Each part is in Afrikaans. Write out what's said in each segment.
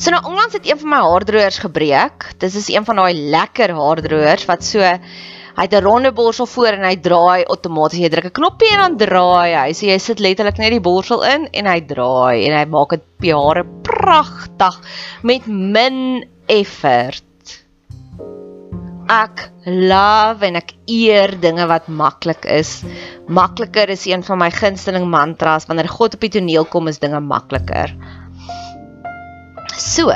So nou onlangs het een van my haardroërs gebreek. Dis is een van daai lekker haardroërs wat so hy het 'n ronde borsel voor en hy draai outomaties. Jy druk 'n knoppie en dan draai hy. So jy sit letterlik net die borsel in en hy draai en hy maak dit piare pragtig met min effort. Ek love en ek eer dinge wat maklik is. Makliker is een van my gunsteling mantras wanneer God op die toneel kom is dinge makliker. So.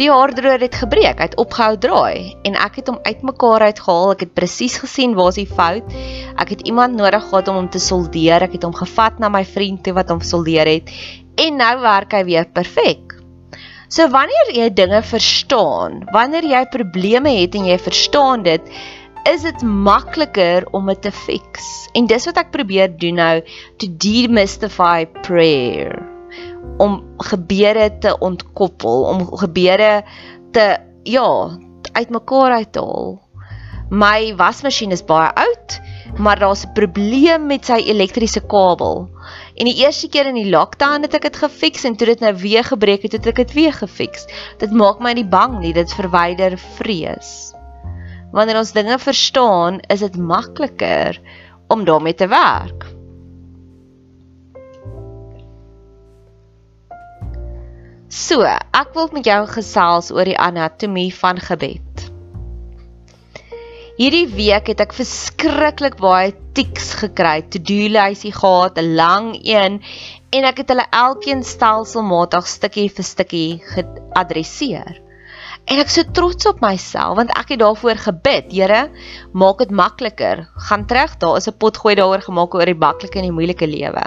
Die haardroër het gebreek, hy het opgehou draai en ek het hom uitmekaar uitgehaal. Ek het presies gesien waar die fout. Ek het iemand nodig gehad om hom te soldeer. Ek het hom gevat na my vriend toe wat hom soldeer het en nou werk hy weer perfek. So wanneer jy dinge verstaan, wanneer jy probleme het en jy verstaan dit, is dit makliker om dit te fix. En dis wat ek probeer doen nou to demystify prayer om gebeure te ontkoppel, om gebeure te ja, uitmekaar uit te haal. My wasmasjien is baie oud, maar daar's 'n probleem met sy elektriese kabel. En die eerste keer in die lockdown het ek dit gefiks en toe dit nou weer gebreek het, het ek dit weer gefiks. Dit maak my nie bang nie, dit verwyder vrees. Wanneer ons dinge verstaan, is dit makliker om daarmee te werk. So, ek wil met jou gesels oor die anatomie van gebed. Hierdie week het ek verskriklik baie tiks gekry, to-do lysie gehad, 'n lang een, en ek het hulle elkeen stelselmatig stukkie vir stukkie geadresseer. En ek so trots op myself want ek het daarvoor gebid. Here, maak dit makliker. Gaan terug, daar is 'n pot gooi daaroor gemaak oor die maklike en die moeilike lewe.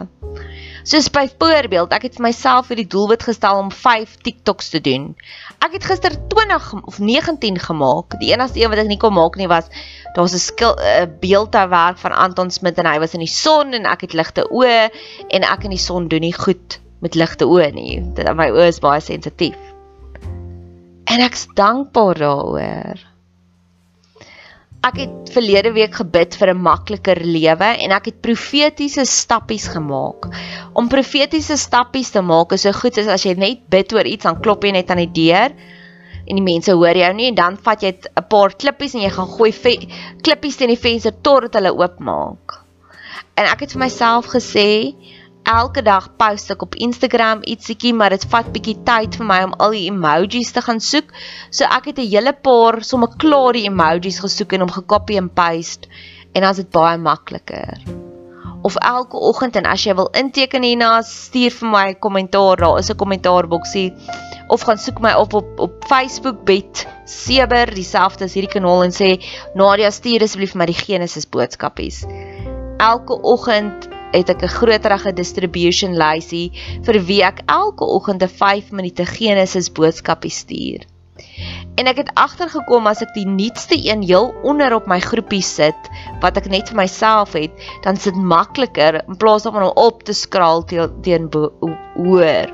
Soos byvoorbeeld, ek het vir myself vir die doelwit gestel om 5 TikToks te doen. Ek het gister 20 of 19 gemaak. Die enigste een wat ek nie kon maak nie was daar's 'n 'n beeldhouwerk van Anton Smit en hy was in die son en ek het ligte oë en ek in die son doen nie goed met ligte oë nie. Dit my oë is baie sensitief. En ek's dankbaar daaroor. Ek het verlede week gebid vir 'n makliker lewe en ek het profetiese stappies gemaak. Om profetiese stappies te maak is so goed as as jy net bid oor iets dan klop jy net aan die deur en die mense hoor jou nie en dan vat jy 'n paar klippies en jy gaan gooi klippies teen die venster totdat hulle oopmaak. En ek het vir myself gesê, elke dag post ek op Instagram ietsiekie, maar dit vat bietjie tyd vir my om al die emojis te gaan soek. So ek het 'n hele paar sommer klaar die emojis gesoek en hom gekopie en paste en dan is dit baie makliker. Of elke oggend en as jy wil inteken hierna, stuur vir my 'n kommentaar, daar is 'n kommentaarboksie of gaan soek my op op op Facebook bet Seber dieselfde as hierdie kanaal en sê Nadia stuur asseblief vir my die Genesis boodskapies. Elke oggend het ek 'n groterige distribution lysie vir wie ek elke oggend 'n 5 minute Genesis boodskapie stuur. En ek het agtergekom as ek die nuutste een heel onder op my groepie sit wat ek net vir myself het, dan sit makliker in plaas daarvan om op te skraal teen hoor.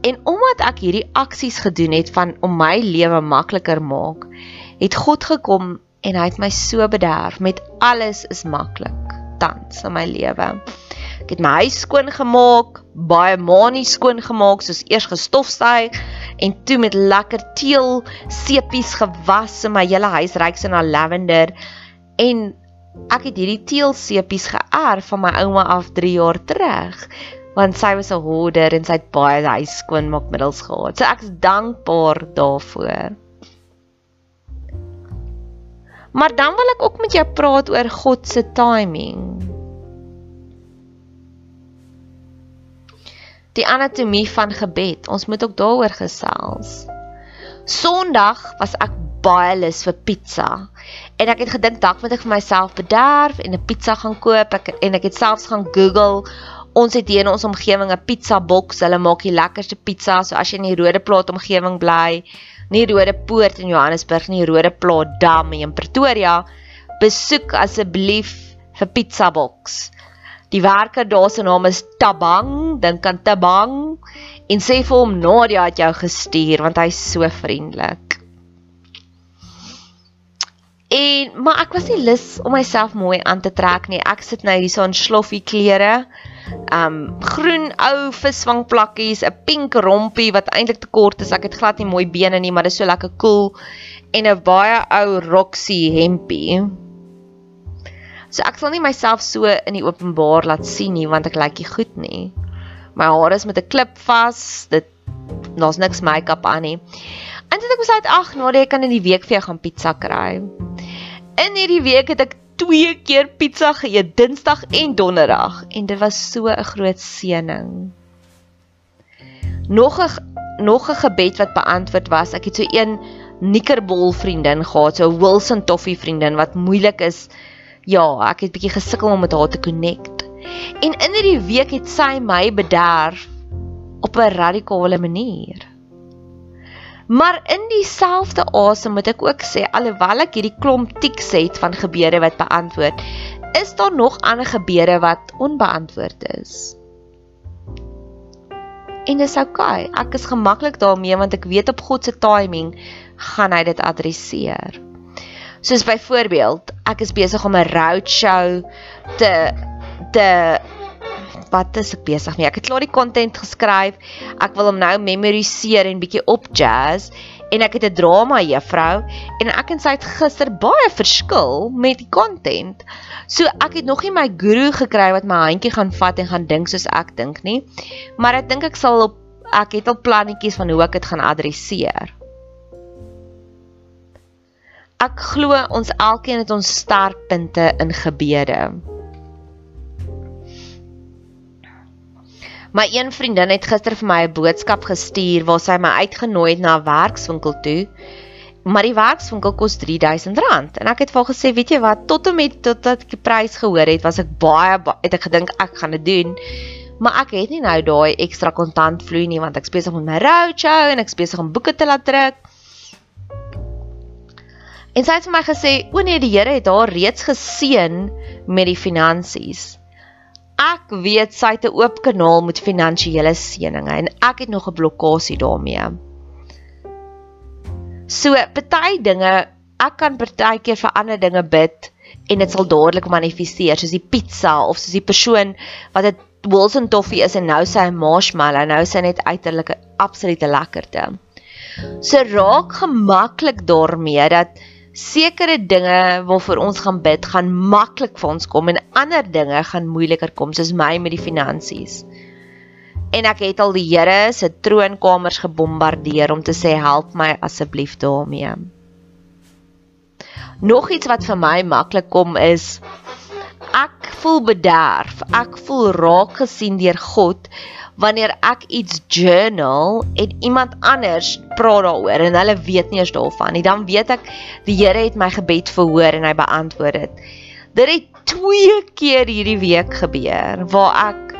En omdat ek hierdie aksies gedoen het van om my lewe makliker maak, het God gekom en hy het my so bederf met alles is maklik tans in my lewe. Ek het my huis skoon gemaak, baie manie skoon gemaak, soos eers gestofsuig en toe met lekker teel sepies gewas en my hele huis reuk so na lavender en ek het hierdie teel sepies geërf van my ouma af 3 jaar terug want sy was 'n hoarder en sy het baie huis skoonmaakmiddels gehad. So ek's dankbaar daarvoor. Maar dan wil ek ook met jou praat oor God se timing. Die anatomie van gebed. Ons moet ook daaroor gesels. Sondag was ek baie lus vir pizza. En ek het gedink dalk moet ek vir myself bederf en 'n pizza gaan koop. Ek en ek het selfs gaan Google. Ons het hier in ons omgewing 'n pizza boks. Hulle maak die lekkerste pizza. So as jy in die Rode Plaat omgewing bly, nie Rode Poort in Johannesburg nie, Rode Plaat Dam in Pretoria, besoek asseblief vir Pizza Box. Die werker daar se naam is Tabang, dink aan Tabang en sê vir hom Nadia het jou gestuur want hy's so vriendelik. En maar ek was nie lus om myself mooi aan te trek nie. Ek sit nou hier so in sloffie klere um groen ou visvangplakkies, 'n pink rompie wat eintlik te kort is. Ek het glad nie mooi bene nie, maar dit is so lekker cool en 'n baie ou Roxy hempie. So ek sal nie myself so in die openbaar laat sien nie want ek lyk nie goed nie. My hare is met 'n klip vas. Dit daar's niks make-up aan nie. En dit ek besluit ag, nou jy kan in die week vir jou gaan pizza kry. In hierdie week het ek twee keer pizza geëet, Dinsdag en Donderdag en dit was so 'n groot seëning. Nog 'n nog 'n gebed wat beantwoord was. Ek het so een Nikkerbol vriendin gehad, so 'n Wilson Toffee vriendin wat moeilik is. Ja, ek het bietjie gesukkel om met haar te connect. En in hierdie week het sy my bederf op 'n radikale manier. Maar in dieselfde asem moet ek ook sê alhoewel ek hierdie klomp tiks het van gebede wat beantwoord, is daar nog ander gebede wat onbeantwoord is. En dis oukei. Okay. Ek is gemaklik daarmee want ek weet op God se timing gaan hy dit adresseer. Soos byvoorbeeld, ek is besig om 'n roadshow te te wat is ek besig mee? Ek het klaar die content geskryf. Ek wil hom nou memoriseer en bietjie op jazz en ek het 'n drama juffrou en ek en sy het gister baie verskil met die content. So ek het nog nie my guru gekry wat my handjie gaan vat en gaan dink soos ek dink nie. Maar ek dink ek sal op ek het al plannetjies van hoe ek dit gaan adresseer. Ek glo ons elkeen het ons sterkpunte in gebede. My een vriendin het gister vir my 'n boodskap gestuur waar sy my uitgenooi het na 'n werkswinkel toe. Maar die werkswinkel kos R3000 en ek het vir haar gesê, weet jy wat, tot en met totdat ek die prys gehoor het, was ek baie het ek gedink ek gaan dit doen. Maar ek het nie nou daai ekstra kontant vloei nie want ek besig met my roadshow en ek besig om boeke te laat druk. En sy het vir my gesê, "O nee, die Here het haar reeds geseën met die finansies." Ek weet sy het 'n oop kanaal met finansiële seëninge en ek het nog 'n blokkade daarmee. So, party dinge, ek kan partykeer vir ander dinge bid en dit sal dadelik manifesteer, soos die pizza of soos die persoon wat dit Wilson toffee is en nou sy 'n marshmallow, nou sy net uiterlike absolute lekkerte. So raak gemaklik daarmee dat sekere dinge waarvoor ons gaan bid gaan maklik vir ons kom en ander dinge gaan moeiliker kom soos my met die finansies. En ek het al die Here se troonkamers gebombardeer om te sê help my asseblief daarmee. Nog iets wat vir my maklik kom is ek voel bederf. Ek voel raak gesien deur God wanneer ek iets journal en iemand anders praat daaroor en hulle weet nie eens daarvan nie, dan weet ek die Here het my gebed verhoor en hy beantwoord dit. Dit het twee keer hierdie week gebeur waar ek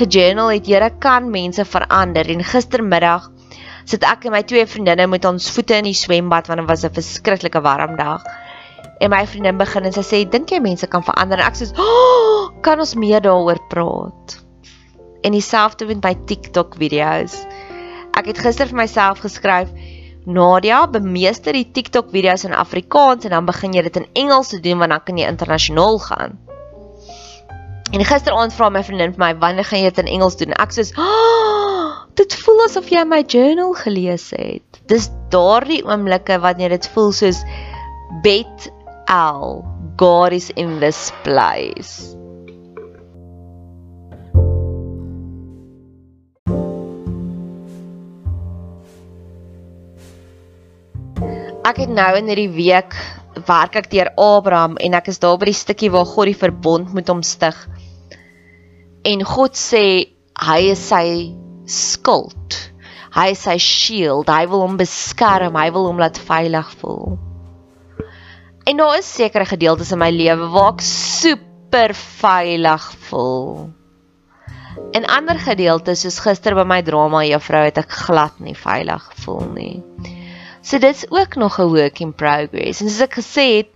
gejournal het, Here kan mense verander en gistermiddag sit ek en my twee vriendinne met ons voete in die swembad want dit was 'n verskriklike warm dag. En my vriendin begin en sy sê, "Dink jy mense kan verander?" En ek sê, "Oh, kan ons meer daaroor praat?" En dieselfde met my TikTok video's. Ek het gister vir myself geskryf Nadia, bemeester die TikTok video's in Afrikaans en dan begin jy dit in Engels te doen want dan kan jy internasionaal gaan. En gisteraand vra my vriendin vir my, "Wanneer gaan jy dit in Engels doen?" Ek sê, oh, "Dit voel asof jy my journal gelees het." Dis daardie oomblikke wanneer dit voel soos Bet L, God is in this place. Ek het nou in hierdie week werk ek deur Abraham en ek is daar by die stukkie waar God die verbond met hom stig. En God sê hy is sy skild. Hy is sy shield. Hy wil hom beskerm. Hy wil hom laat veilig voel. En daar is sekere gedeeltes in my lewe waar ek super veilig voel. En ander gedeeltes soos gister by my drama juffrou het ek glad nie veilig gevoel nie. So dit's ook nog 'n work in progress. En soos ek gesê het,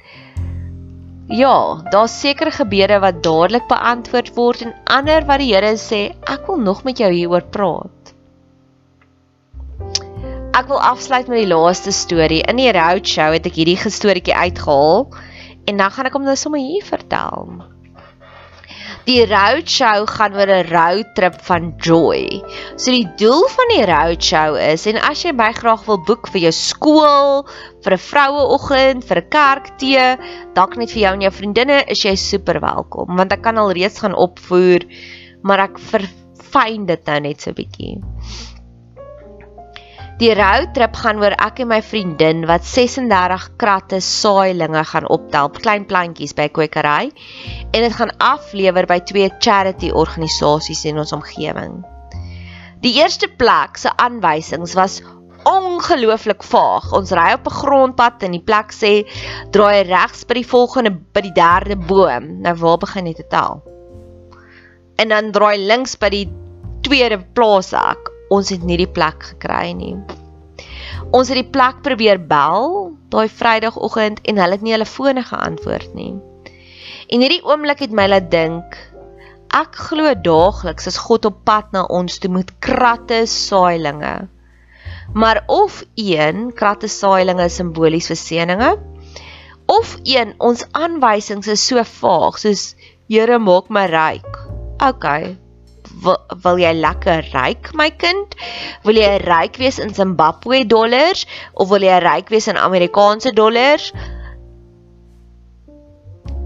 ja, daar's sekere gebede wat dadelik beantwoord word en ander wat die Here sê, ek wil nog met jou hieroor praat. Ek wil afsluit met die laaste storie. In die roadshow het ek hierdie gestorietjie uitgehaal en dan gaan ek hom nou sommer hier vertel. Die roadshow gaan oor 'n roadtrip van joy. So die doel van die roadshow is en as jy my graag wil boek vir jou skool, vir 'n vroueoggend, vir 'n kerktee, dalk net vir jou en jou vriendinne, is jy super welkom want ek kan al reeds gaan opvoer, maar ek verfyn dit nou net so bietjie. Die roadtrip gaan oor ek en my vriendin wat 36 kratte saailinge gaan optel, klein plantjies by kwekery en dit gaan aflewer by twee charity organisasies in ons omgewing. Die eerste plek se aanwysings was ongelooflik vaag. Ons ry op 'n grondpad en die plek sê draai regs by die volgende by die derde boom. Nou waar begin jy te tel? En dan draai links by die tweede plaashek ons het nie die plek gekry nie. Ons het die plek probeer bel daai Vrydagoggend en hulle het nie hulle fone geantwoord nie. En hierdie oomblik het my laat dink ek glo daagliks as God op pad na ons toe met kratte saailinge. Maar of een kratte saailinge simbolies vir seëninge of een ons aanwysings is so vaag soos Here maak my ryk. OK, wil, wil jy lekker ryk my kind? Wil jy ryk wees in Zimbabwe dollars of wil jy ryk wees in Amerikaanse dollars?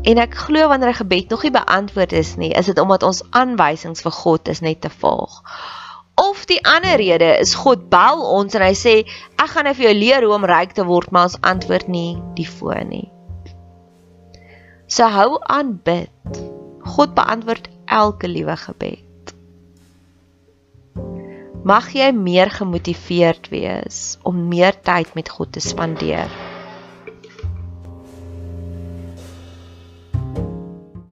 En ek glo wanneer 'n gebed nog nie beantwoord is nie, is dit omdat ons aanwysings vir God is net te vaag. Of die ander rede is God bel ons en hy sê ek gaan nou vir jou leer hoe om ryk te word, maar ons antwoord nie die foon nie. So hou aan bid. God beantwoord elke liewe gebed. Mag jy meer gemotiveerd wees om meer tyd met God te spandeer.